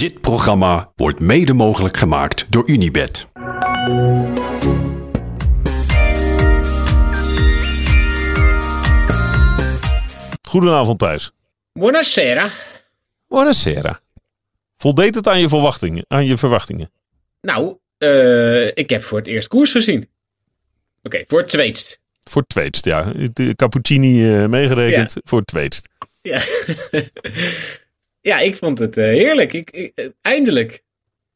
Dit programma wordt mede mogelijk gemaakt door Unibed. Goedenavond Thijs. Buonasera. Buonasera. Voldeed het aan je verwachtingen? Aan je verwachtingen? Nou, eh, ik heb voor het eerst koers gezien. Oké, voor het tweetst. Voor het tweetst, ja. De Cappuccini eh, meegerekend voor het tweetst. Ja. ja, ik vond het eh, heerlijk. Ik, ik, eh, eindelijk.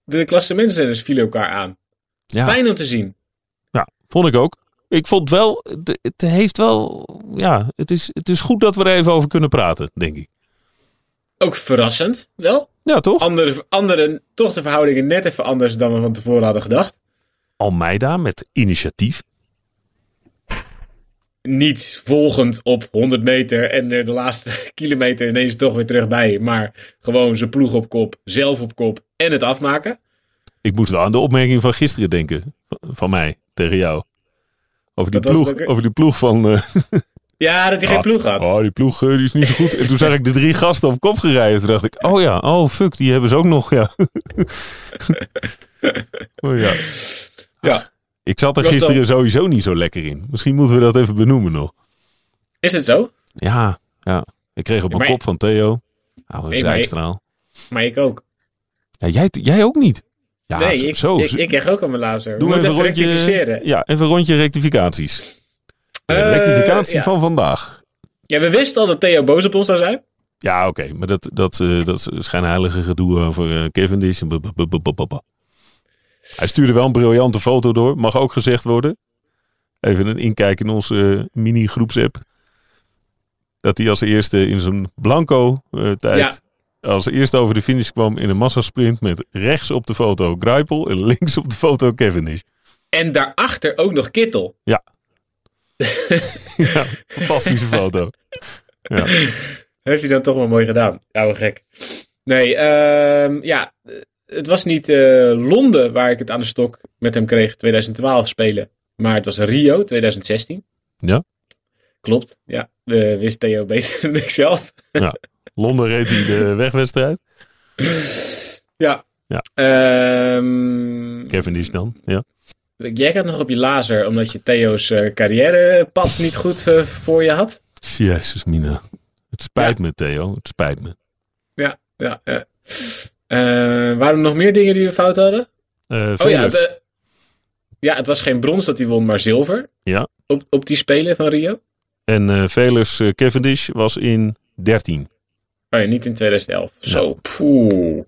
De klassementsrenners vielen elkaar aan. Ja, Fijn om te zien. ja, vond ik ook. Ik vond wel, het, het heeft wel, ja, het is, het is goed dat we er even over kunnen praten, denk ik. Ook verrassend, wel. Ja, toch? Andere, andere, toch de verhoudingen net even anders dan we van tevoren hadden gedacht. Almeida met initiatief. Niet volgend op 100 meter en de laatste kilometer ineens toch weer terug bij. Maar gewoon zijn ploeg op kop, zelf op kop en het afmaken. Ik moest wel aan de opmerking van gisteren denken. Van mij, tegen jou. Over die, ploeg, over die ploeg van... eh, Ja, dat hij geen ploeg had. Oh, die ploeg eh, die is niet zo goed. En toen zag ik de drie gasten op kop gereden. Toen dacht ik, oh ja, oh fuck, die hebben ze ook nog. Ja. oh ja. Ja. Ik zat er gisteren sowieso niet zo lekker in. Misschien moeten we dat even benoemen nog. Is het zo? Ja, ja. Ik kreeg op mijn kop van Theo. Een Nee, maar- zijstraal. Maar ik ook. Ja, jij, jij ook niet. Ja, nee, zo. ik, zo. ik, ik krijg ook aan mijn lazer. Doe even een rondje. rectificeren. Ja, even een rondje rectificaties. De Eh, rectificatie ja. van vandaag. Ja, we wisten al dat Theo boos op ons zou zijn. Ja, oké. maar dat, dat, eh, dat schijnheilige gedoe over Cavendish. en blablabla. Hij stuurde wel een briljante foto door. Mag ook gezegd worden. Even een inkijk in onze eh, mini-groepsapp. Dat hij als eerste in zijn blanco eh, tijd... Als eerste over de finish kwam in een massasprint met rechts op de foto Greipel en links op de foto Cavendish. En daarachter ook nog Kittel. Ja, fantastische foto. Ja. Heeft hij dan toch wel mooi gedaan. Oude gek. Nee, ehm, ja. Het was niet eh, Londen waar ik het aan de stok met hem kreeg 2012 spelen. Maar het was Rio 2016. Ja? Klopt, ja. We wist Theo beter dan ik zelf. Londen reed hij de wegwedstrijd. Ja. Ja. Ehm, Cavendish dan, ja. Jij gaat nog op je lazer omdat je Theo's eh, carrièrepad niet goed eh, voor je had. Jezus, Mina. Het spijt Ja. me, Theo. Het spijt me. Ja, ja, ja. Eh, waren er nog meer dingen die we fout hadden? Eh Oh ja, de- ja, het was geen brons dat hij won, maar zilver. Ja. Op, op die Spelen van Rio. En Velers eh, Cavendish was in 13. Oh ja, niet in 2011. Zo, poeh.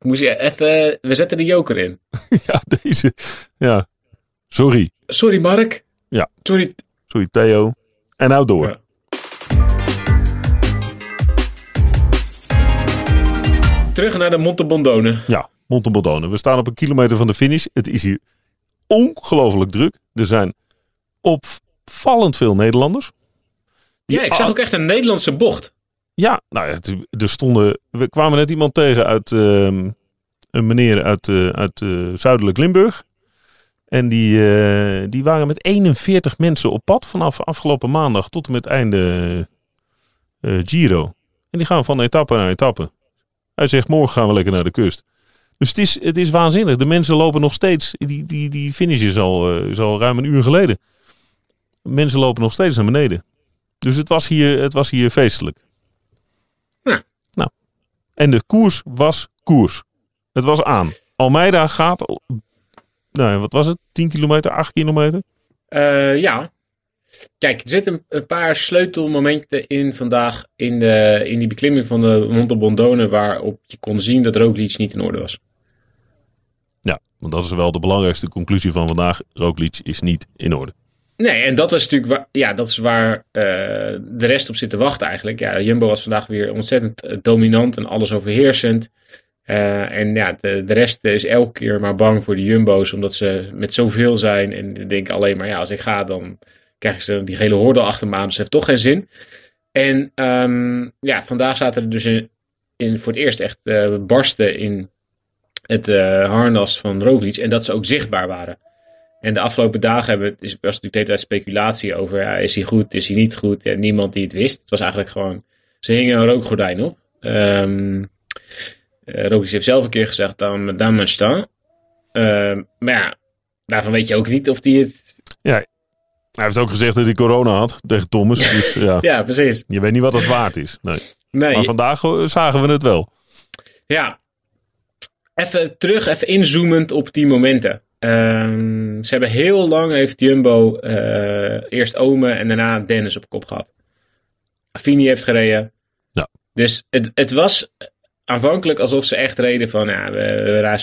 Moest je even... We zetten de joker in. ja, deze. Ja. Sorry. Sorry, Mark. Ja. Sorry. Sorry, Theo. En nou door. Ja. Terug naar de Monte Bondone. Ja, Montebondone. We staan op een kilometer van de finish. Het is hier ongelooflijk druk. Er zijn opvallend veel Nederlanders. Ja, ik zag ook echt een Nederlandse bocht. Ja, nou ja, er stonden. We kwamen net iemand tegen uit. ehm, een meneer uit, eh, uit eh, zuidelijk Limburg. En die, eh, die waren met 41 mensen op pad vanaf afgelopen maandag tot en met einde Giro. En die gaan van etappe naar etappe. Hij zegt: morgen gaan we lekker naar de kust. Dus het is, het is waanzinnig. De mensen lopen nog steeds. Die, die, die finish is al, eh, is al ruim een uur geleden. Mensen lopen nog steeds naar beneden. Dus het was hier, het was hier feestelijk. Ja. Nou. En de koers was koers. Het was aan. Almeida gaat. Nou, wat was het? 10 kilometer, 8 kilometer? Eh, ja. Kijk, er zitten een, paar sleutelmomenten in vandaag in, de, in die beklimming van de Monte Bondone waarop je kon zien dat Roglic niet in orde was. Ja, want dat is wel de belangrijkste conclusie van vandaag. Roglic is niet in orde. Nee, en dat is natuurlijk waar, ja, dat is waar eh, de rest op zit te wachten eigenlijk. Ja, Jumbo was vandaag weer ontzettend eh, dominant en alles overheersend. Eh, en ja, de, de rest is elke keer maar bang voor de Jumbo's, omdat ze met zoveel zijn. En denken alleen maar, ja, als ik ga, dan krijg ik ze die hele horde achter me aan. Dus heeft toch geen zin. En ehm, ja, vandaag zaten er dus in, voor het eerst echt eh, barsten in het eh, harnas van Roglic. En dat ze ook zichtbaar waren. En de afgelopen dagen hebben, is, was natuurlijk de hele tijd speculatie over, ja, is hij goed, is hij niet goed? En niemand die het wist. Het was eigenlijk gewoon, ze hingen een rookgordijn op. Ehm, Uh, Roglic heeft zelf een keer gezegd, dan dan staan. Uh, maar ja, daarvan weet je ook niet of hij het... Ja, hij heeft ook gezegd dat hij corona had tegen Thomas. Dus ja, ja precies. Je weet niet wat het waard is. Nee. nee. Maar vandaag zagen we het wel. Ja. Even terug, even inzoomend op die momenten. Um, ze hebben heel lang, heeft Jumbo uh, eerst Ome en daarna Dennis op kop gehad. Affini heeft gereden. Ja. Dus het, het was aanvankelijk alsof ze echt reden van, ja, we,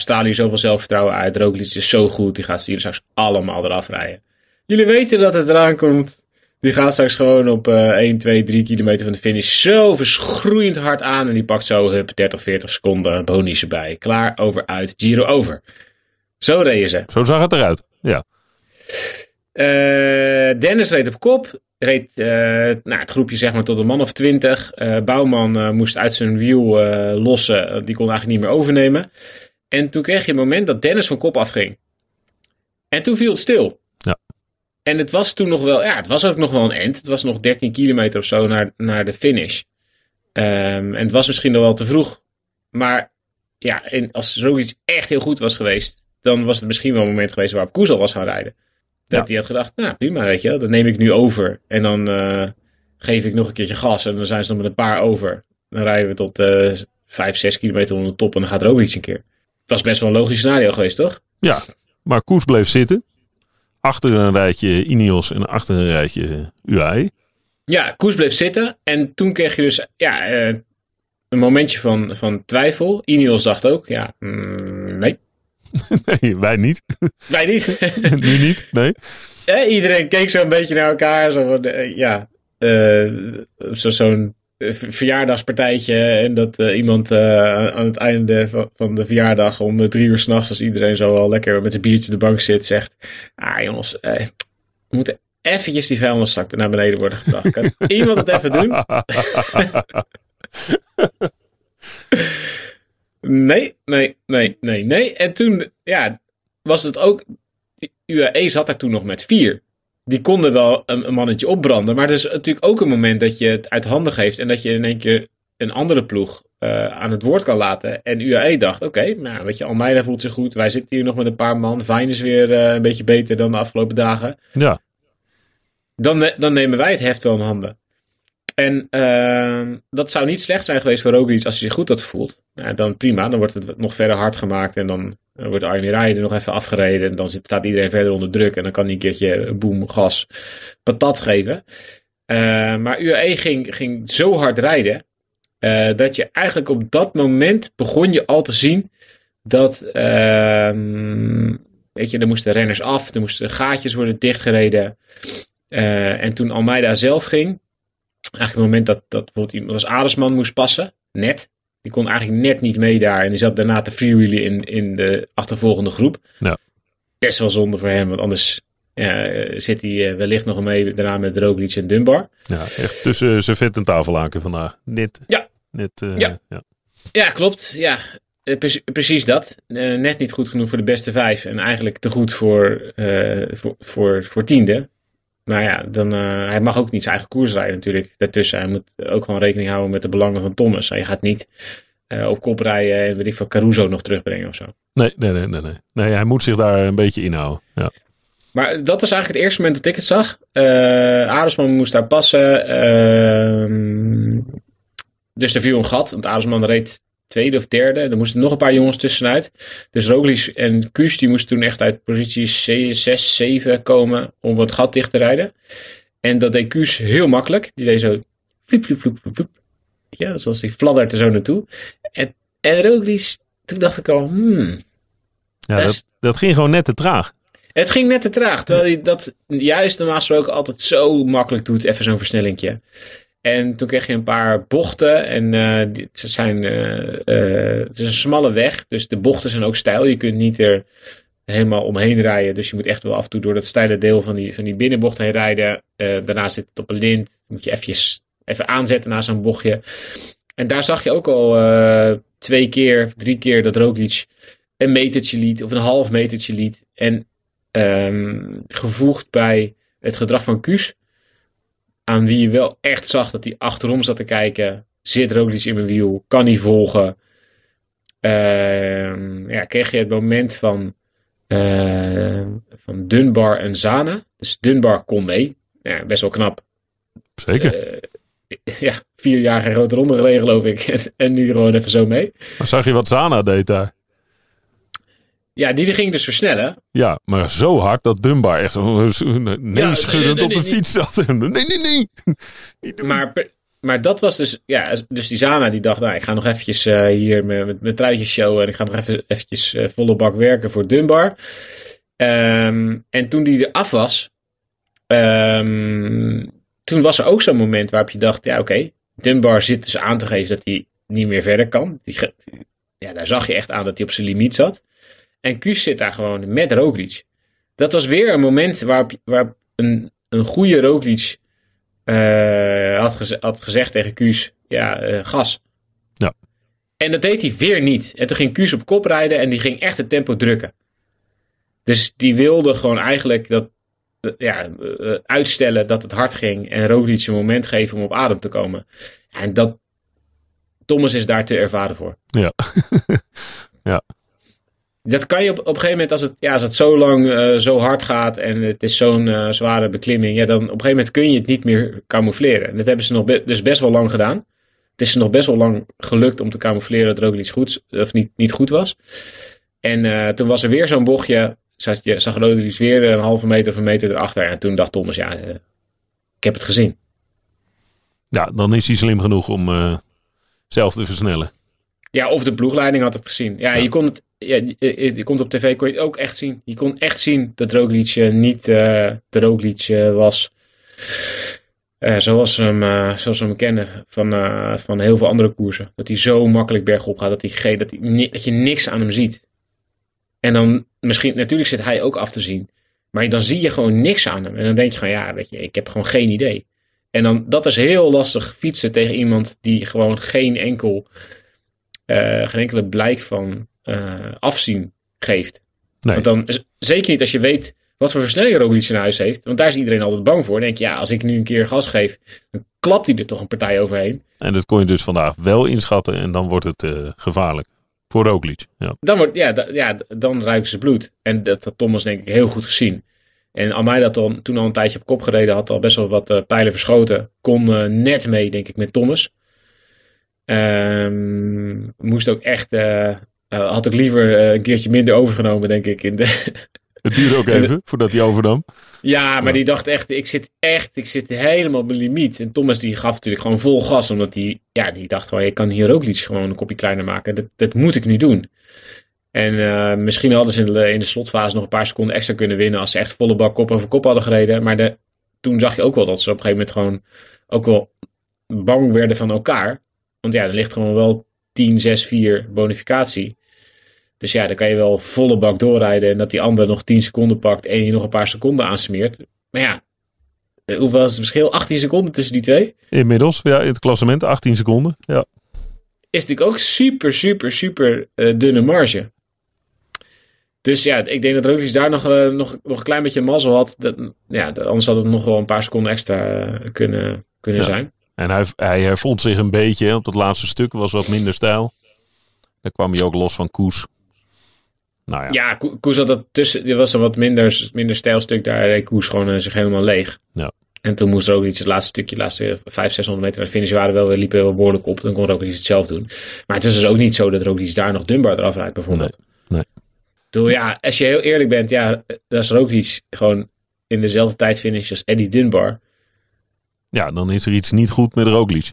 we hier zoveel zelfvertrouwen uit. Roglic is zo goed, die gaat hier straks allemaal eraf rijden. Jullie weten dat het eraan komt. Die gaat straks gewoon op uh, 1, 2, 3 kilometer van de finish zo verschroeiend hard aan. En die pakt zo hup, 30, 40 seconden bonies erbij. Klaar, over, uit, Giro over. Zo reden ze. Zo zag het eruit, ja. Uh, Dennis reed op kop. Reed uh, nou, het groepje zeg maar tot een man of twintig. Uh, Bouwman moest uit zijn wiel lossen. Die kon eigenlijk niet meer overnemen. En toen kreeg je een moment dat Dennis van kop afging. En toen viel het stil. En het was toen nog wel, ja, het was ook nog wel een end. Het was nog 13 kilometer of zo naar, naar de finish. Um, en het was misschien nog wel te vroeg. Maar ja, en als zoiets echt heel goed was geweest, dan was het misschien wel een moment geweest waarop Koes al was gaan rijden. Dat ja. hij had gedacht, nou prima, weet je, dat neem ik nu over. En dan uh, geef ik nog een keertje gas en dan zijn ze nog met een paar over. Dan rijden we tot uh, 5, 6 kilometer onder de top en dan gaat er ook iets een keer. Dat was best wel een logisch scenario geweest, toch? Ja, maar Koes bleef zitten. Achter een rijtje Ineos en achter een rijtje UAE. Ja, Koes bleef zitten. En toen kreeg je dus ja, uh, een momentje van, van twijfel. Ineos dacht ook, ja, mm, nee. nee, wij niet. Wij niet. nu niet, nee. Ja, iedereen keek zo een beetje naar elkaar. Zo van, uh, ja, uh, zo'n zo verjaardagspartijtje. En dat uh, iemand aan het einde van, van de verjaardag om drie uur s'nachts, als iedereen zo al lekker met een biertje op de bank zit, zegt: Ah jongens, we moeten eventjes die vuilniszak naar beneden worden gebracht. Kan iemand het even doen? Nee, nee, nee, nee, nee. En toen, ja, was het ook. UAE zat daar toen nog met vier. Die konden wel een, een mannetje opbranden. Maar er is natuurlijk ook een moment dat je het uit handen geeft. En dat je in één keer een andere ploeg uh, aan het woord kan laten. En UAE dacht: oké, okay, nou weet je, Almeida voelt zich goed. Wij zitten hier nog met een paar man. Fijn is weer uh, een beetje beter dan de afgelopen dagen. Ja. Dan, dan nemen wij het heft wel in handen. En uh, dat zou niet slecht zijn geweest voor Roglic als hij zich goed had gevoeld. Nou, dan prima, dan wordt het nog verder hard gemaakt en dan wordt Armin Rijden nog even afgereden. En dan zit, staat iedereen verder onder druk en dan kan hij een keertje boem, gas, patat geven. Uh, maar UAE ging, ging zo hard rijden uh, dat je eigenlijk op dat moment begon je al te zien dat, uh, weet je, er moesten renners af, er moesten gaatjes worden dichtgereden. En toen Almeida zelf ging, eigenlijk het moment dat, dat bijvoorbeeld iemand als Adersman moest passen, net. Die kon eigenlijk net niet mee daar. En die zat daarna te freewheelen in, in de achtervolgende groep. Ja. Best wel zonde voor hem, want anders ja, zit hij wellicht nog mee daarna met Roglic en Dunbar. Ja, echt tussen zijn vet en tafellaken vandaag. Net. Ja. Net, uh, ja. ja. Ja, klopt. Ja, Pre precies dat. Uh, net niet goed genoeg voor de beste vijf. En eigenlijk te goed voor, uh, voor, voor, voor tiende. Maar ja, dan, uh, hij mag ook niet zijn eigen koers rijden natuurlijk daartussen. Hij moet ook gewoon rekening houden met de belangen van Thomas. Hij gaat niet uh, op kop rijden en weet ik van Caruso nog terugbrengen of zo. Nee, nee, nee, nee, nee. Nee, hij moet zich daar een beetje inhouden. Ja. Maar dat was eigenlijk het eerste moment dat ik het zag. Uh, Aresman moest daar passen. Uh, dus er viel een gat. Want Aresman reed tweede of derde. Er moesten nog een paar jongens tussenuit. Dus Roglic en Kuus die moesten toen echt uit positie 6, 7 komen om het gat dicht te rijden. En dat deed Kuus heel makkelijk. Die deed zo fliep, fliep, fliep, fliep. Ja, zoals die fladdert er zo naartoe. En, en Roglic, toen dacht ik al, hmm. Ja, dat, dat ging gewoon net te traag. Het ging net te traag. Terwijl hij dat juist normaal gesproken altijd zo makkelijk doet. Even zo'n versnellingje. En toen kreeg je een paar bochten. En uh, ze zijn, uh, uh, het is een smalle weg. Dus de bochten zijn ook steil. Je kunt niet er helemaal omheen rijden. Dus je moet echt wel af en toe door dat steile deel van die, van die binnenbocht heen rijden. daarna zit het op een lint. moet je eventjes, even aanzetten na zo'n bochtje. En daar zag je ook al twee keer, drie keer dat Roglic een metertje liet. Of een half metertje liet. En um, gevoegd bij het gedrag van Kuus aan wie je wel echt zag dat hij achterom zat te kijken. Zit Roglic in mijn wiel? Kan hij volgen? ehm, ja, kreeg je het moment van, eh, van Dunbar en Zana. Dus Dunbar kon mee. Ja, best wel knap. Zeker. Eh, ja, vier jaar geen grote ronde geloof ik. en nu gewoon even zo mee. Maar zag je wat Zana deed daar? Ja, die ging dus versnellen. Ja, maar zo hard dat Dunbar echt zo zo- nee Ja, schuddend nee, op de fiets zat. Nee, nee, nee. Maar, maar dat was dus, ja, dus die Zana die dacht, nou, ik ga nog eventjes eh, hier met, met mijn truitjes showen en ik ga nog even eventjes eh, volle bak werken voor Dunbar. Ehm, en toen die er af was, ehm, toen was er ook zo'n moment waarop je dacht, ja oké, Dunbar zit dus aan te geven dat hij niet meer verder kan. Die, ja, daar zag je echt aan dat hij op zijn limiet zat. En Kuus zit daar gewoon met Roglic. Dat was weer een moment waarop, waarop een, een goede Roglic eh, had, had gezegd tegen Kuus, ja, eh, gas. Ja. En dat deed hij weer niet. En toen ging Kuus op kop rijden en die ging echt het tempo drukken. Dus die wilde gewoon eigenlijk dat, ja, eh, uitstellen dat het hard ging en Roglic een moment geven om op adem te komen. En dat, Thomas is daar te ervaren voor. Ja. ja. Dat kan je op, op een gegeven moment, als het, ja, als het zo lang eh, zo hard gaat en het is zo'n eh, zware beklimming, ja, dan op een gegeven moment kun je het niet meer camoufleren. En dat hebben ze nog be- dus best wel lang gedaan. Het is ze nog best wel lang gelukt om te camoufleren dat er ook iets goeds, of niet, niet goed was. En eh, toen was er weer zo'n bochtje, zag, je, zag Roglic weer een halve meter of een meter erachter. En toen dacht Thomas, ja, ik heb het gezien. Ja, dan is hij slim genoeg om zelf te versnellen. Ja, of de ploegleiding had het gezien. Ja, Ja. je kon het. Ja, je, je komt op tv kon je het ook echt zien. Je kon echt zien dat Roglic eh, niet eh, de Roglic eh, was. eh, zoals, we hem, eh, zoals hem kennen van, eh, van heel veel andere koersen. Dat hij zo makkelijk bergop gaat dat, hij, dat, hij, dat je niks aan hem ziet. En dan misschien, natuurlijk zit hij ook af te zien. Maar dan zie je gewoon niks aan hem. En dan denk je van ja, weet je, ik heb gewoon geen idee. En dan, dat is heel lastig fietsen tegen iemand die gewoon geen enkel eh, geen enkele blijk van eh, afzien geeft. Nee. Want dan, zeker niet als je weet wat voor versnelling Roglic in huis heeft. Want daar is iedereen altijd bang voor. Dan denk je, ja, als ik nu een keer gas geef, dan klapt hij er toch een partij overheen. En dat kon je dus vandaag wel inschatten en dan wordt het eh, gevaarlijk. Voor Roglic. Ja. Dan, wordt, ja, da- ja, dan ruiken ze bloed. En dat had Thomas denk ik heel goed gezien. En Almeida dan, toen al een tijdje op kop gereden, had al best wel wat eh, pijlen verschoten. Kon net mee, denk ik, met Thomas. Ehm, moest ook echt, eh, had ook liever eh, een keertje minder overgenomen, denk ik. In de, Het duurde ook even voordat hij overnam. Ja, maar Ja. die dacht echt, ik zit echt, ik zit helemaal op mijn limiet. En Thomas die gaf natuurlijk gewoon vol gas, omdat hij, ja, die dacht van, je kan hier ook iets gewoon een kopje kleiner maken. Dat, dat moet ik nu doen. En eh, misschien hadden ze in de, in de slotfase nog een paar seconden extra kunnen winnen als ze echt volle bak kop over kop hadden gereden. Maar de, toen zag je ook wel dat ze op een gegeven moment gewoon ook wel bang werden van elkaar. Want ja, er ligt gewoon wel 10, 6, 4 bonificatie. Dus ja, dan kan je wel volle bak doorrijden en dat die ander nog 10 seconden pakt en je nog een paar seconden aansmeert. Maar ja, eh, hoeveel is het verschil? 18 seconden tussen die twee. Inmiddels, ja, in het klassement 18 seconden. Ja. Is natuurlijk ook super, super, super eh, dunne marge. Dus ja, ik denk dat Roglic daar nog, eh, nog, nog een klein beetje mazzel had. Dat, ja, anders had het nog wel een paar seconden extra kunnen, kunnen Ja. zijn. En hij, hij hervond zich een beetje. hè. Op dat laatste stuk was wat minder stijl. Daar kwam hij ook los van Koes. Nou ja, Ja, Ko- Koes had dat tussen. Er was een wat minder, minder stijl stuk. Daar reed Koes gewoon eh, zich helemaal leeg. Ja. En toen moest Roglic het laatste stukje, de laatste 500, 600 meter naar de finish waren wel, weer liepen wel behoorlijk op. Dan kon Roglic het zelf doen. Maar het is dus ook niet zo dat Roglic daar nog Dunbar eraf rijdt bijvoorbeeld. Nee, nee. Bedoel, ja, als je heel eerlijk bent, ja, dat is Roglic gewoon in dezelfde tijd finish als Eddie Dunbar. ja, dan is er iets niet goed met Roglic.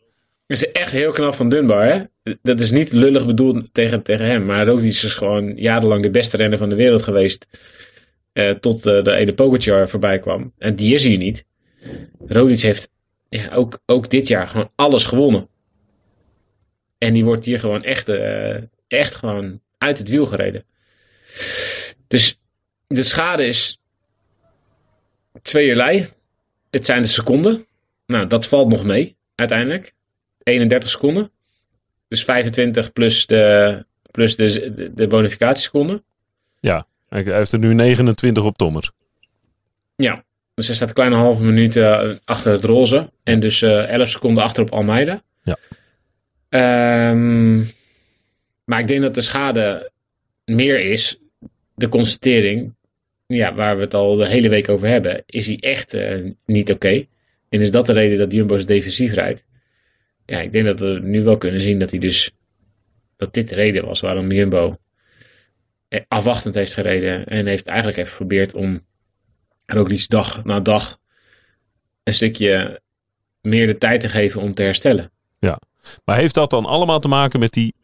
Is echt heel knap van Dunbar, hè? Dat is niet lullig bedoeld tegen, tegen hem. Maar Roglic is gewoon jarenlang de beste renner van de wereld geweest. eh, tot eh, de ene Pogacar voorbij kwam. En die is hier niet. Roglic heeft ja, ook, ook dit jaar gewoon alles gewonnen. En die wordt hier gewoon echt, eh, echt gewoon uit het wiel gereden. Dus de schade is tweeërlei. Het zijn de seconden. Nou, dat valt nog mee, uiteindelijk. 31 seconden. Dus 25 plus de, plus de, de, de bonificatieseconden. Hij hij heeft er nu 29 op Thomas. Ja, dus hij staat een kleine halve minuut eh, achter het roze. En dus eh 11 seconden achter op Almeida. Ja. Ehm, Maar ik denk dat de schade meer is, de constatering, ja, waar we het al de hele week over hebben, is hij echt uh, niet oké. En is dat de reden dat Jumbo defensief rijdt? Ja, ik denk dat we nu wel kunnen zien dat hij dus, dat dit de reden was waarom Jumbo afwachtend heeft gereden. En heeft eigenlijk even geprobeerd om iets dag na dag een stukje meer de tijd te geven om te herstellen. Ja, maar heeft dat dan allemaal te maken met die,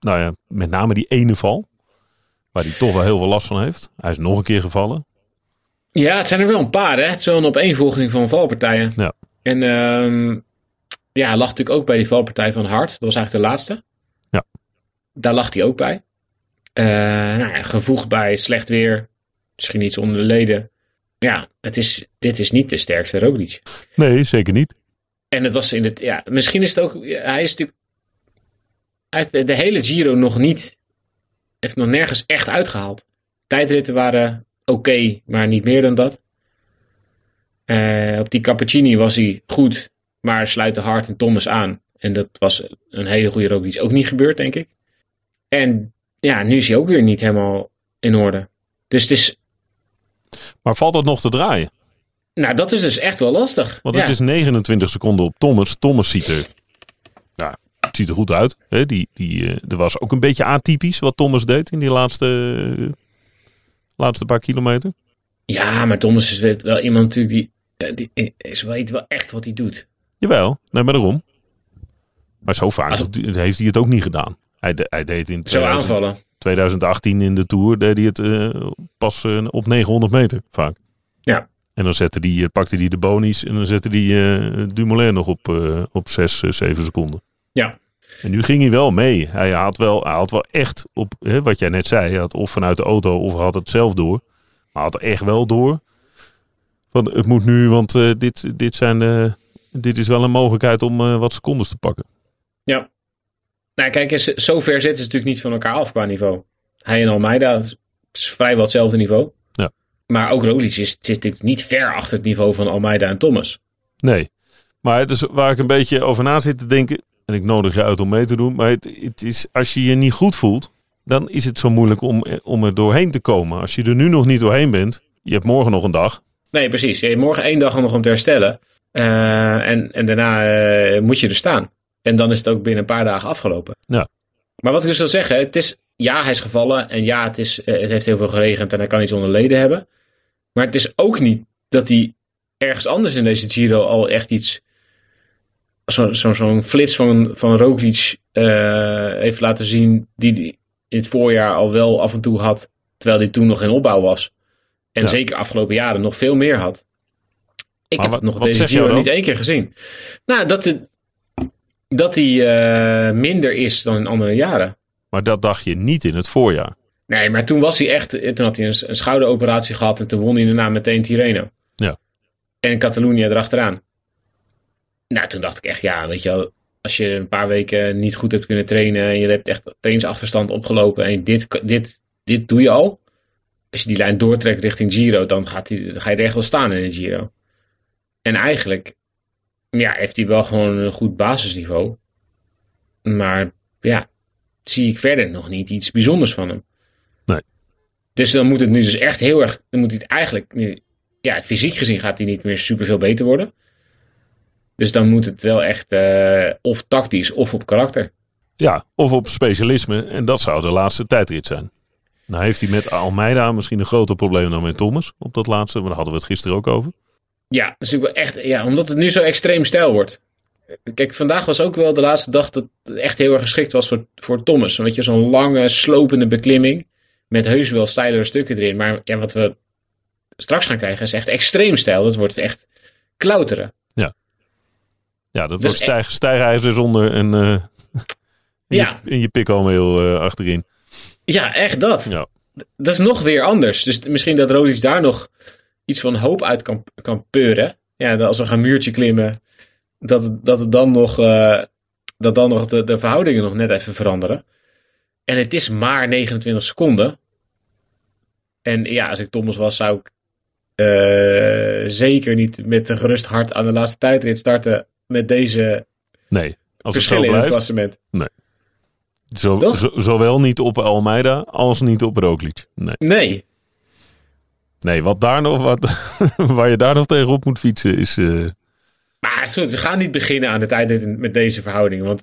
nou ja, met name die ene val? Waar hij toch wel heel veel last van heeft. Hij is nog een keer gevallen. Ja, het zijn er wel een paar, hè. Het is wel een opeenvolging van valpartijen. Ja. En um, ja, hij lag natuurlijk ook bij die valpartij van Hart. Dat was eigenlijk de laatste. Ja. Daar lag hij ook bij. Uh, nou ja, gevoegd bij slecht weer. Misschien iets onder de leden. Ja, het is, dit is niet de sterkste Roglic. Nee, zeker niet. En het was in het, ja, misschien is het ook, hij is natuurlijk, hij heeft de hele Giro nog niet, heeft nog nergens echt uitgehaald. Tijdritten waren oké, maar niet meer dan dat. Uh, op die Cappuccini was hij goed, maar sluiten Hart en Thomas aan. En dat was een hele goede Roglic ook niet gebeurd, denk ik. En ja, nu is hij ook weer niet helemaal in orde. Dus het is... Maar valt dat nog te draaien? Nou, dat is dus echt wel lastig. Want het is 29 seconden op Thomas. Thomas ziet er, ja, het ziet er goed uit. Hè? Die, die, uh, er was ook een beetje atypisch wat Thomas deed in die laatste, uh, laatste paar kilometer. Ja, maar Thomas is wel iemand natuurlijk die, die is weet wel echt wat hij doet. Jawel, nee, maar daarom. Maar zo vaak Als... heeft hij het ook niet gedaan. Hij, de, hij deed in 2000, aanvallen. 2018 in de Tour deed hij het uh, pas uh, op 900 meter vaak. Ja. En dan zette die, uh, pakte hij de bonies en dan zette hij uh, Dumoulin nog op, op 6, 7 seconden. Ja. En nu ging hij wel mee. Hij had wel, hij had wel echt op, hè, wat jij net zei, hij had of vanuit de auto of had het zelf door. Maar had echt wel door. Van het moet nu, want dit, dit, zijn, dit is wel een mogelijkheid om wat secondes te pakken. Ja. Nou, kijk, zover zitten ze natuurlijk niet van elkaar af qua niveau. Hij en Almeida is vrijwel hetzelfde niveau. Ja. Maar ook Roglic is, zit natuurlijk niet ver achter het niveau van Almeida en Thomas. Nee. Maar het is waar ik een beetje over na zit te denken. En ik nodig je uit om mee te doen. Maar het, het is, als je je niet goed voelt, dan is het zo moeilijk om, om er doorheen te komen. Als je er nu nog niet doorheen bent, je hebt morgen nog een dag. Nee, precies. Je hebt morgen één dag nog om te herstellen. Uh, en, en daarna uh, moet je er staan. En dan is het ook binnen een paar dagen afgelopen. Ja. Maar wat ik dus wil zeggen, het is, ja, hij is gevallen en ja, het, is, het heeft heel veel geregend en hij kan iets onder leden hebben. Maar het is ook niet dat hij ergens anders in deze Giro al echt iets, zo'n zo, zo flits van, van Roglic uh, heeft laten zien die hij in het voorjaar al wel af en toe had, terwijl hij toen nog in opbouw was. En ja. zeker afgelopen jaren nog veel meer had. Ik maar heb wat, het nog deze Giro niet één keer gezien. Nou, dat, dat hij uh, minder is dan in andere jaren. Maar dat dacht je niet in het voorjaar. Nee, maar toen was hij echt. Toen had hij een, een schouderoperatie gehad en toen won hij daarna meteen Tirreno. Ja. En Catalunya erachteraan. Nou, toen dacht ik echt, ja, weet je wel. Als je een paar weken niet goed hebt kunnen trainen en je hebt echt trainingsachterstand opgelopen en dit, dit, dit doe je al. Als je die lijn doortrekt richting Giro, dan, gaat die, dan ga je er echt wel staan in de Giro. En eigenlijk ja, heeft hij wel gewoon een goed basisniveau. Maar ja, zie ik verder nog niet iets bijzonders van hem. Nee. Dus dan moet het nu dus echt heel erg. Dan moet hij het eigenlijk. Nu, ja, fysiek gezien gaat hij niet meer super veel beter worden. Dus dan moet het wel echt. Uh, of tactisch of op karakter. Ja, of op specialisme. En dat zou de laatste tijdrit zijn. Nou heeft hij met Almeida misschien een groter probleem dan met Thomas. Op dat laatste. Maar daar hadden we het gisteren ook over. Ja, dus ik wel echt, ja, omdat het nu zo extreem stijl wordt. Kijk, vandaag was ook wel de laatste dag dat het echt heel erg geschikt was voor, voor Thomas. Weet je, zo'n lange, slopende beklimming. Met heus wel steilere stukken erin. Maar ja, wat we straks gaan krijgen is echt extreem stijl. Dat wordt echt klauteren. Ja. Ja, dat, wordt stijg, echt... stijgijzer zonder een... Uh, in, ja. je, in je pikkelmeel uh, achterin. Ja, echt dat. Ja. Dat is nog weer anders. Dus misschien dat Rodis daar nog iets van hoop uit kan, kan peuren. Ja, als we gaan muurtje klimmen, dat, dat het dan nog, uh, dat dan nog de, de verhoudingen nog net even veranderen. En het is maar 29 seconden. En ja, als ik Thomas was, zou ik uh, zeker niet met een gerust hart aan de laatste tijdrit starten met deze nee, als het zo blijft. klassement. Nee. Zo- zowel niet op Almeida als niet op Roglic. Nee. Nee. Nee, wat daar nog, wat, waar je daar nog tegenop moet fietsen is... eh, Maar goed, we gaan niet beginnen aan het einde met deze verhouding. Want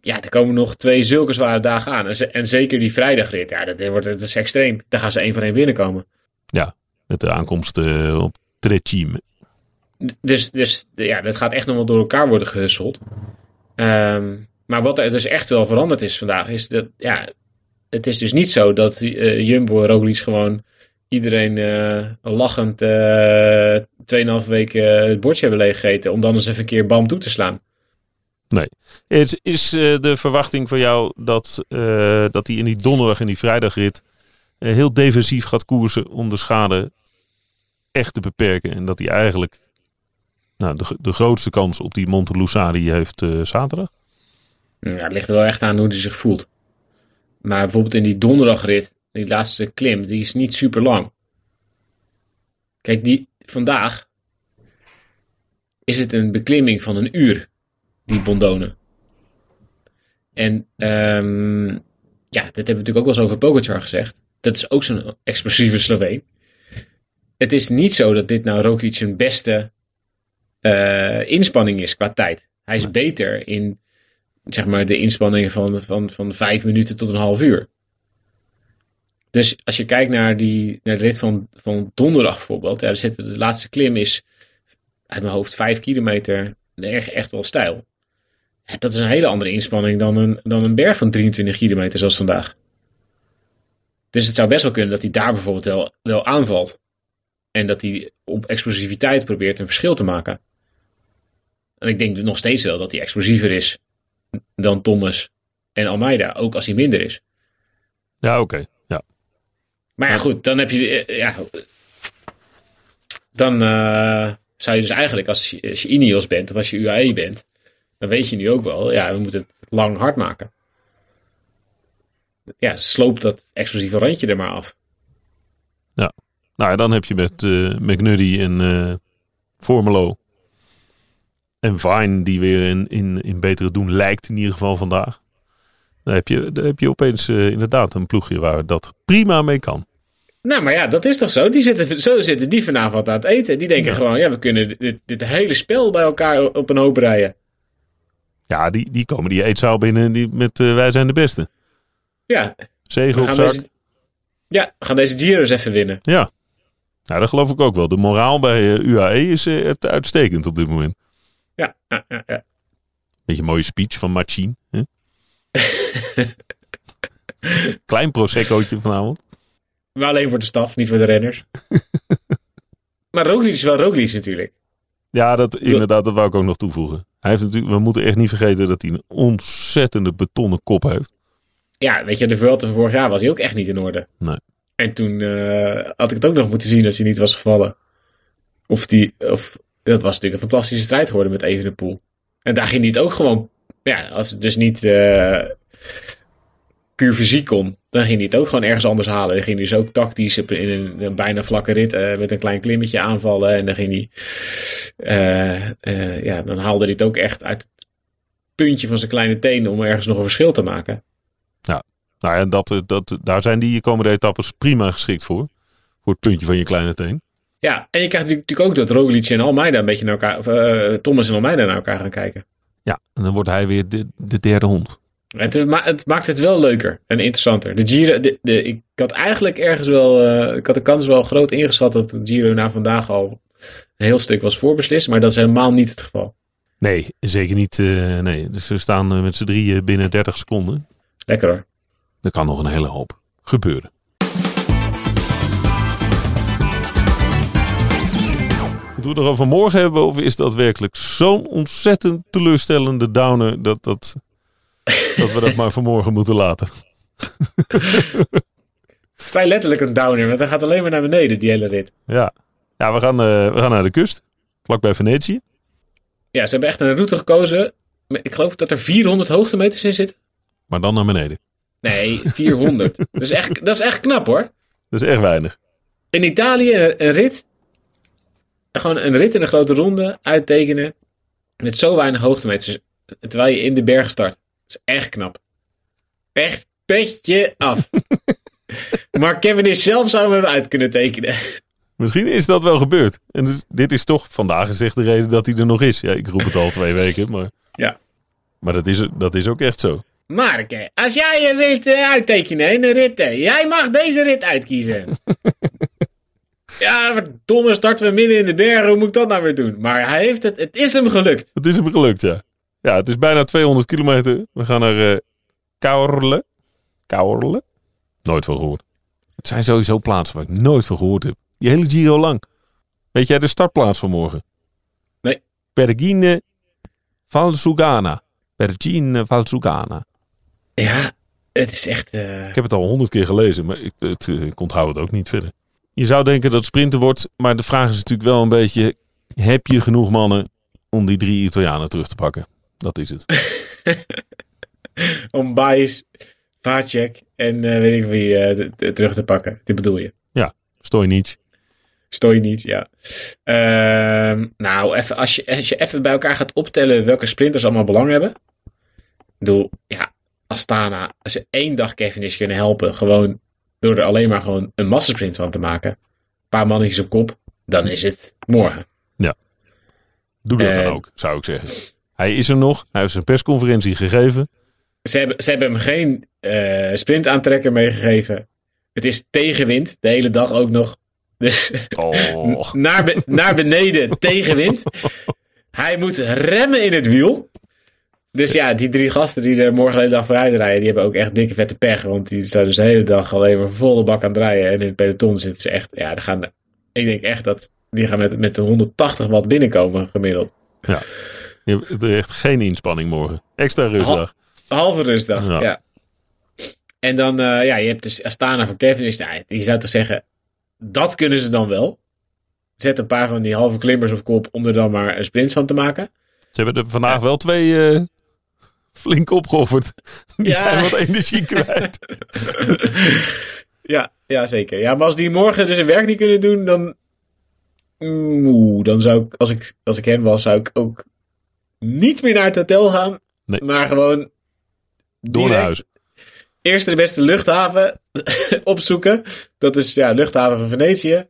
ja, er komen nog twee zulke zware dagen aan. En, en zeker die vrijdagrit, ja, dat, wordt, dat is extreem. Daar gaan ze één voor één binnenkomen. met de aankomst eh, op Trecime. Dus, dus ja, dat gaat echt nog wel door elkaar worden gehusseld. Ehm, maar wat er dus echt wel veranderd is vandaag, is dat ja, het is dus niet zo dat eh, Jumbo en Roglic gewoon iedereen eh, lachend eh 2,5 weken het bordje hebben leeggegeten om dan eens even een keer bam toe te slaan. Is, is eh, de verwachting van jou dat, dat hij in die donderdag en die vrijdagrit heel defensief gaat koersen om de schade echt te beperken? En dat hij eigenlijk nou, de, de grootste kans op die Monte Lusari heeft zaterdag? Ja, het ligt er wel echt aan hoe hij zich voelt. Maar bijvoorbeeld in die donderdagrit, die laatste klim, die is niet super lang. Kijk, die, vandaag is het een beklimming van een uur, die Bondone. En ehm, ja, dat hebben we natuurlijk ook wel eens over Pogacar gezegd. Dat is ook zo'n explosieve Sloveen. Het is niet zo dat dit nou Roglic zijn beste eh, inspanning is qua tijd. Hij is beter in zeg maar, de inspanningen van, van, van vijf minuten tot een half uur. Dus als je kijkt naar, die, naar de rit van, van donderdag bijvoorbeeld, ja, zit, de laatste klim is uit mijn hoofd vijf kilometer, erg, echt wel stijl. Dat is een hele andere inspanning dan een, dan een berg van 23 kilometer zoals vandaag. Dus het zou best wel kunnen dat hij daar bijvoorbeeld wel, wel aanvalt. En dat hij op explosiviteit probeert een verschil te maken. En ik denk nog steeds wel dat hij explosiever is dan Thomas en Almeida, ook als hij minder is. Ja, oké. Maar ja, goed, dan heb je. eh, Ja, dan eh, zou je dus eigenlijk, als je, als je Ineos bent of als je UAE bent, dan weet je nu ook wel, ja, we moeten het lang hard maken. Ja, sloop dat explosieve randje er maar af. Nou ja, dan heb je met eh McNuddy en eh Formelo en Vine die weer in, in, in betere doen lijkt in ieder geval vandaag. Dan heb je, dan heb je opeens eh, inderdaad een ploegje waar dat prima mee kan. Nou, maar ja, dat is toch zo? Die zitten, zo zitten die vanavond aan het eten. Die denken Ja. gewoon, ja, we kunnen dit, dit hele spel bij elkaar op een hoop rijden. Ja, die, die komen die eetzaal binnen die, met eh, wij zijn de beste. Ja, Zegen op zak. deze, ja, we gaan deze Giro's even winnen. Ja. Nou, dat geloof ik ook wel. De moraal bij eh, UAE is het uitstekend op dit moment. Ja, ja, ja, ja. Beetje een mooie speech van Machine. Hè? Klein proseccootje vanavond. Maar alleen voor de staf, niet voor de renners. maar Roglic is wel Roglic natuurlijk. Ja, dat, inderdaad, dat wou ik ook nog toevoegen. Hij heeft natuurlijk, we moeten echt niet vergeten dat hij een ontzettende betonnen kop heeft. Ja, weet je, de Vuelta van vorig jaar was hij ook echt niet in orde. Nee. En toen eh, had ik het ook nog moeten zien als hij niet was gevallen. Of die, of, dat was natuurlijk een fantastische strijd geworden met Evenepoel. En daar ging hij het ook gewoon, ja, als het dus niet eh, puur fysiek kon, dan ging hij het ook gewoon ergens anders halen. Dan ging hij dus ook tactisch in een, een bijna vlakke rit eh, met een klein klimmetje aanvallen. En dan ging hij, eh, eh, ja, dan haalde hij het ook echt uit het puntje van zijn kleine teen om ergens nog een verschil te maken. Nou ja, dat, dat, daar zijn die komende etappes prima geschikt voor. Voor het puntje van je kleine teen. Ja, en je krijgt natuurlijk ook dat Roglic en Almeida een beetje naar elkaar, of Thomas en Almeida naar elkaar gaan kijken. Ja, en dan wordt hij weer de, de derde hond. Het, maar het maakt het wel leuker en interessanter. De Giro, de, de, ik had eigenlijk ergens wel, eh, ik had de kans wel groot ingeschat dat de Giro na vandaag al een heel stuk was voorbeslist, maar dat is helemaal niet het geval. Nee, zeker niet. eh, nee. Dus we staan eh, met z'n drieën binnen 30 seconden. Lekker hoor. Er kan nog een hele hoop gebeuren. Moeten we het nog over morgen hebben? Of is dat werkelijk zo'n ontzettend teleurstellende downer dat, dat, dat we dat maar voor morgen moeten laten? Vrij letterlijk een downer, want hij gaat alleen maar naar beneden, die hele rit. Ja, ja we, gaan, eh, we gaan naar de kust. Vlakbij Venetië. Ja, ze hebben echt een route gekozen. Ik geloof dat er 400 hoogtemeters in zitten. Maar dan naar beneden. Nee, 400. dat, is echt, dat is echt knap hoor. Dat is echt weinig. In Italië een, een rit. Gewoon een rit in een grote ronde uittekenen. Met zo weinig hoogtemeters. Terwijl je in de berg start. Is echt knap. Echt petje af. maar Kevin is zelf zou hem uit kunnen tekenen. Misschien is dat wel gebeurd. En dus, dit is toch vandaag gezegd de reden dat hij er nog is. Ja, ik roep het al twee weken, maar, Ja. maar dat, is, dat is ook echt zo. Mark, als jij je wilt eh, uittekenen in een rit, hè, jij mag deze rit uitkiezen. ja, verdomme, starten we midden in de bergen, hoe moet ik dat nou weer doen? Maar hij heeft het, het is hem gelukt. Het is hem gelukt, ja. Ja, het is bijna 200 kilometer. We gaan naar eh Kaorle. Kaorle? Nooit van gehoord. Het zijn sowieso plaatsen waar ik nooit van gehoord heb. Die hele Giro lang. Weet jij de startplaats van morgen? Nee. Pergine Valsugana. Pergine Valsugana. Ja, het is echt... eh, Ik heb het al honderd keer gelezen, maar ik, het, eh, ik onthoud het ook niet verder. Je zou denken dat het sprinten wordt, maar de vraag is natuurlijk wel een beetje... Heb je genoeg mannen om die drie Italianen terug te pakken? Dat is het. om Bayes, Vacek en eh, weet ik wie eh, t- terug te pakken. Dit bedoel je. Stojnic. Stooi niet, ja. Ehm, nou, even, als, je, als je even bij elkaar gaat optellen welke sprinters allemaal belang hebben. Ik bedoel, ja, Astana, als ze één dag Kevin is kunnen helpen, gewoon door er alleen maar gewoon een massasprint van te maken. Een paar mannetjes op kop, dan is het morgen. Doe dat dan Eh. ook, zou ik zeggen. Hij is er nog. Hij heeft zijn persconferentie gegeven. Ze hebben, ze hebben hem geen eh sprintaantrekker meegegeven. Het is tegenwind, de hele dag ook nog. Dus Oh. naar, be- naar beneden tegenwind. Hij moet remmen in het wiel. Dus ja, die drie gasten die er morgen de hele dag vooruit rijden, die hebben ook echt dikke vette pech. Want die staan dus de hele dag alleen maar volle bak aan het rijden. En in het peloton zitten ze echt, ja, dan gaan, ik denk echt dat die gaan met, met de 180 watt binnenkomen gemiddeld. Je hebt echt geen inspanning morgen. Extra rustdag. Halve rustdag, Ja. ja. En dan, eh, ja, je hebt dus Astana van Kevin. Is, nou, je zou toch zeggen, dat kunnen ze dan wel. Zet een paar van die halve klimmers op kop om er dan maar een sprint van te maken. Ze hebben er vandaag wel twee eh, flink opgeofferd. Die Ja. zijn wat energie kwijt. ja, ja, zeker. Ja, maar als die morgen dus hun werk niet kunnen doen, dan. Oeh, dan zou ik, als ik, als ik hem was, zou ik ook niet meer naar het hotel gaan. Nee. Maar gewoon. Door naar huis. Eerst de beste luchthaven opzoeken. Dat is ja, luchthaven van Venetië.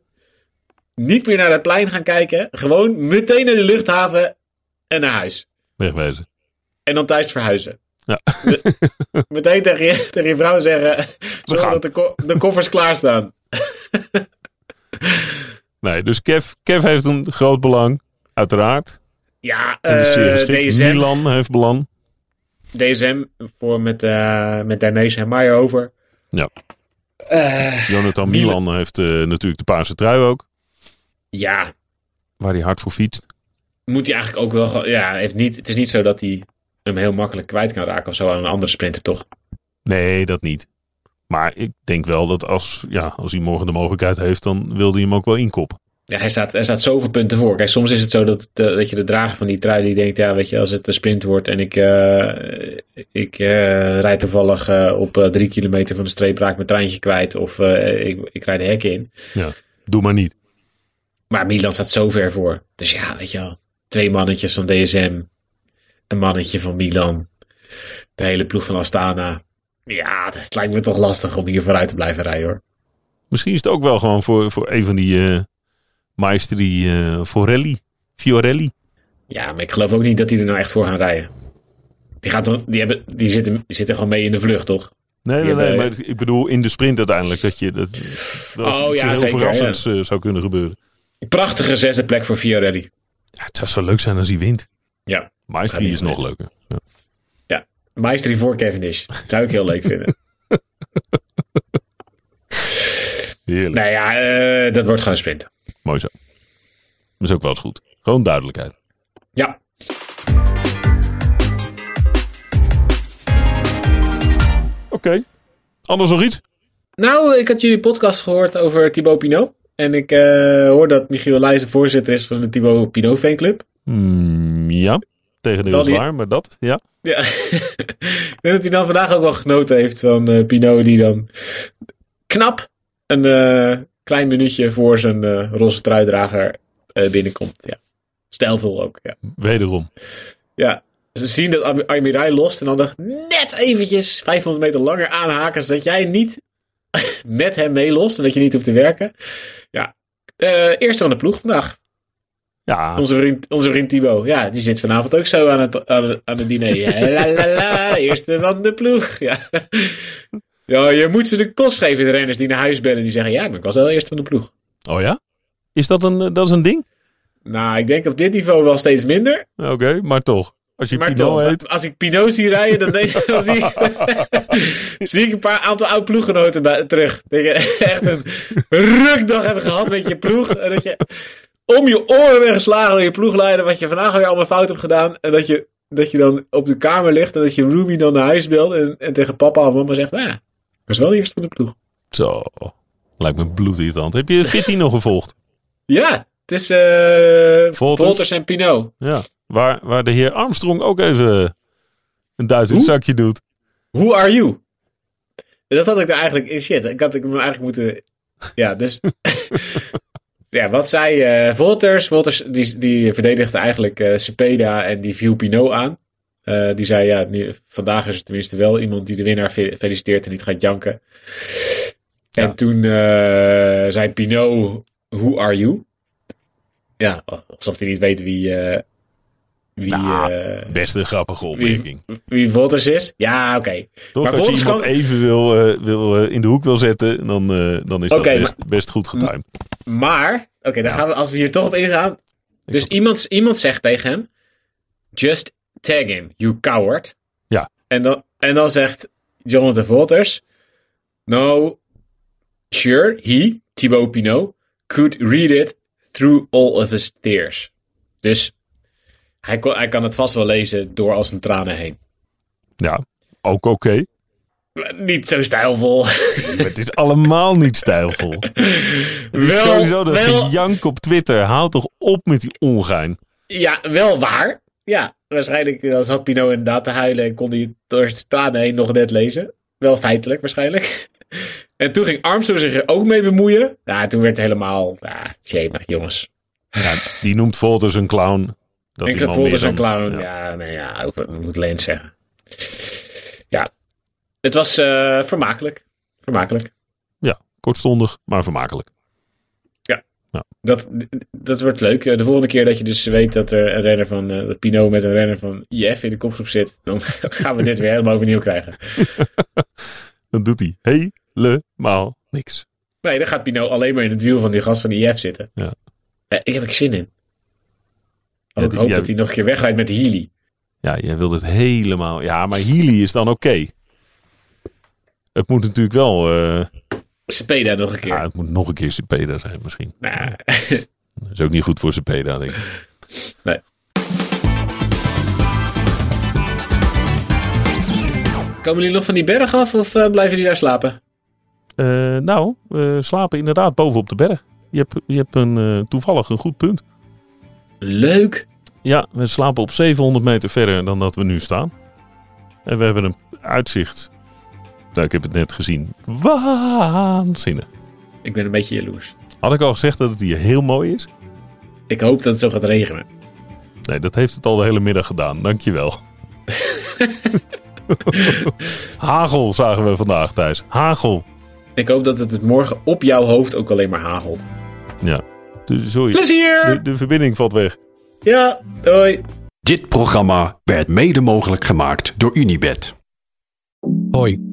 Niet meer naar het plein gaan kijken. Gewoon meteen naar de luchthaven en naar huis. Wegwezen. En dan thuis verhuizen. Ja. Meteen tegen je, tegen je vrouw zeggen. Zorg gaan. dat de, ko- de koffers klaarstaan. Nee, dus Kev, Kev heeft een groot belang. Uiteraard. Ja, zeer eh. DSM, Milan heeft belang. DSM voor met, eh met Dainese en Maier over. Ja. Eh, Jonathan Milan- heeft natuurlijk de paarse trui ook. ja, Waar hij hard voor fietst. moet hij eigenlijk ook wel. Ja, heeft niet, het is niet zo dat hij hem heel makkelijk kwijt kan raken of zo aan een andere sprinter, toch? Nee, dat niet. Maar ik denk wel dat als, ja, als hij morgen de mogelijkheid heeft, dan wil hij hem ook wel inkoppen. Ja, hij staat, hij staat zoveel punten voor. Kijk, soms is het zo dat, dat je de drager van die trui die denkt, ja, weet je, als het een sprint wordt en ik, eh, ik eh, rijd toevallig eh, op drie kilometer van de streep, raak mijn treintje kwijt of ik, ik rijd de hek in. Doe maar niet. Maar Milan staat zo ver voor. Dus ja, weet je wel, twee mannetjes van DSM, een mannetje van Milan, de hele ploeg van Astana. Ja, het lijkt me toch lastig om hier vooruit te blijven rijden hoor. Misschien is het ook wel gewoon voor, voor een van die maestri eh Forelli. Fiorelli. Ja, maar ik geloof ook niet dat die er nou echt voor gaan rijden. Die, gaat, die, hebben, die, zitten, die zitten gewoon mee in de vlucht, toch? Nee, nee, Die nee, hebben- maar ik bedoel in de sprint uiteindelijk. Dat je dat eens Oh, iets ja, heel zeker, verrassends eh, zou kunnen gebeuren. Prachtige zesde plek voor Fiorelli. Ja, het zou zo leuk zijn als hij wint. Ja. Maestri Ja, is nog leuker. Ja. Maestri voor Cavendish. Zou ik heel leuk vinden. Heerlijk. nou ja, eh, dat wordt gewoon sprinten. Mooi zo. Dat is ook wel eens goed. Gewoon duidelijkheid. Ja. Oké. Anders nog iets? Nou, ik had jullie podcast gehoord over Thibaut Pinot. En ik eh, hoor dat Michiel Leijzen voorzitter is van de Thibaut Pinot fanclub. Hmm, ja. Tegendeel is waar, maar dat, ja. Ja. ik denk dat hij dan vandaag ook wel genoten heeft van eh Pinot die dan knap een eh, klein minuutje voor zijn eh roze truidrager eh, binnenkomt. Ja. Stijlvol ook, ja. Wederom. Ja, ze zien dat Am- Amirai lost en dan dacht net eventjes 500 meter langer aanhaken, zodat jij niet met hem meelost en dat je niet hoeft te werken. Ja, eh, eerste van de ploeg vandaag. Ja, Onze vriend, onze vriend Thibaut. Ja, die zit vanavond ook zo aan het, aan het, aan het diner. La, la, la, eerste van de ploeg. Ja. Ja, je moet ze de kost geven, de renners die naar huis bellen. Die zeggen, ja, maar ik was wel eerste van de ploeg. oh ja? Is dat een, eh, dat is een ding? Nou, ik denk op dit niveau wel steeds minder. Oké, maar toch. Als je Maar Pinot toch, heet. als ik Pinot zie rijden, dan, denk, dan zie, ik, zie ik een paar aantal oud ploeggenoten terug. Dat je echt een rukdag hebt gehad met je ploeg. En dat je om je oren bent geslagen door je ploegleider. Wat je vandaag weer allemaal fout hebt gedaan. En dat je, dat je dan op de kamer ligt. En dat je Ruby dan naar huis belt. En, en tegen papa of mama zegt. Nou ja, is wel de eerste van de ploeg. Zo, lijkt me bloedirritant. Heb je Fitty nog gevolgd? Ja, het is eh Volters. Volters en Pinot. Ja. Waar, waar de heer Armstrong ook even een Hoe? zakje doet. Who are you? Dat had ik er eigenlijk in shit. Ik had ik hem eigenlijk moeten. Ja, dus. ja, wat zei eh Volters? Volters die, die verdedigde eigenlijk eh Cepeda en die viel Pinot aan. Eh, die zei ja, nu, vandaag is er tenminste wel iemand die de winnaar fe- feliciteert en niet gaat janken. Ja. En toen eh, zei Pinot, who are you? Ja, alsof hij niet weet wie, eh wie, Nou, eh, Best een grappige opmerking. wie, wie is. Ja, oké. Toch, Maar als je iemand kan- even wil, wil in de hoek wil zetten, dan, dan is dat best, best goed getimed. Maar, oké, dan Ja. gaan we, als we hier toch op ingaan. Dus iemand, iemand zegt tegen hem: Just tag him, you coward. Ja. En dan, en dan zegt Jonathan Volters: No, sure, he, Thibaut Pinot, could read it through all of his tears. Dus hij, kon, hij kan het vast wel lezen door al zijn tranen heen. Ja, ook oké. Niet zo stijlvol. Het is allemaal niet stijlvol. Het is Wel- sowieso dat wel- gejank op Twitter. Houd toch op met die ongein. Ja, wel waar. Ja, waarschijnlijk eh, zat Pino inderdaad te huilen en kon hij door zijn tranen heen nog net lezen. Wel feitelijk waarschijnlijk. En toen ging Armstrong zich er ook mee bemoeien. Ja, toen werd het helemaal, ja, jemig jongens. Ja, die noemt Volters een clown. Dat ik man Volters een clown. ja. Ja, nee, ja, over, ik moet alleen zeggen. Ja, het was eh, vermakelijk. Vermakelijk. Kortstondig, maar vermakelijk. Dat, dat wordt leuk. Eh, De volgende keer dat je dus weet dat er een renner van eh, dat Pinot met een renner van IF in de kopgroep zit, dan gaan we dit weer helemaal overnieuw krijgen. Dan doet hij helemaal niks. Nee, dan gaat Pinot alleen maar in het wiel van die gast van IF zitten. Ja. Ik heb er zin in. Ja, ik hoop jij- dat hij nog een keer wegrijdt met de Healy. Ja, jij wilt het helemaal... Ja, maar Healy is dan oké. Het moet natuurlijk wel... eh, Cepeda nog een keer. ja, het moet nog een keer Cepeda zijn misschien. Nou, Dat is ook niet goed voor Cepeda, denk ik. komen jullie nog van die berg af of eh, blijven jullie daar slapen? Eh, nou, we slapen inderdaad boven op de berg. Je hebt, je hebt een, eh, toevallig een goed punt. Leuk. Ja, we slapen op 700 meter verder dan dat we nu staan. En we hebben een uitzicht. Nou, ik heb het net gezien. Waanzinnig. Ik ben een beetje jaloers. Had ik al gezegd dat het hier heel mooi is? Ik hoop dat het zo gaat regenen. Nee, dat heeft het al de hele middag gedaan. Dankjewel. Hagel zagen we vandaag thuis. Hagel. Ik hoop dat het het morgen op jouw hoofd ook alleen maar hagelt. Ja. Dus, sorry. Plezier! De, de verbinding valt weg. Ja, doei. Dit programma werd mede mogelijk gemaakt door Unibed. Hoi,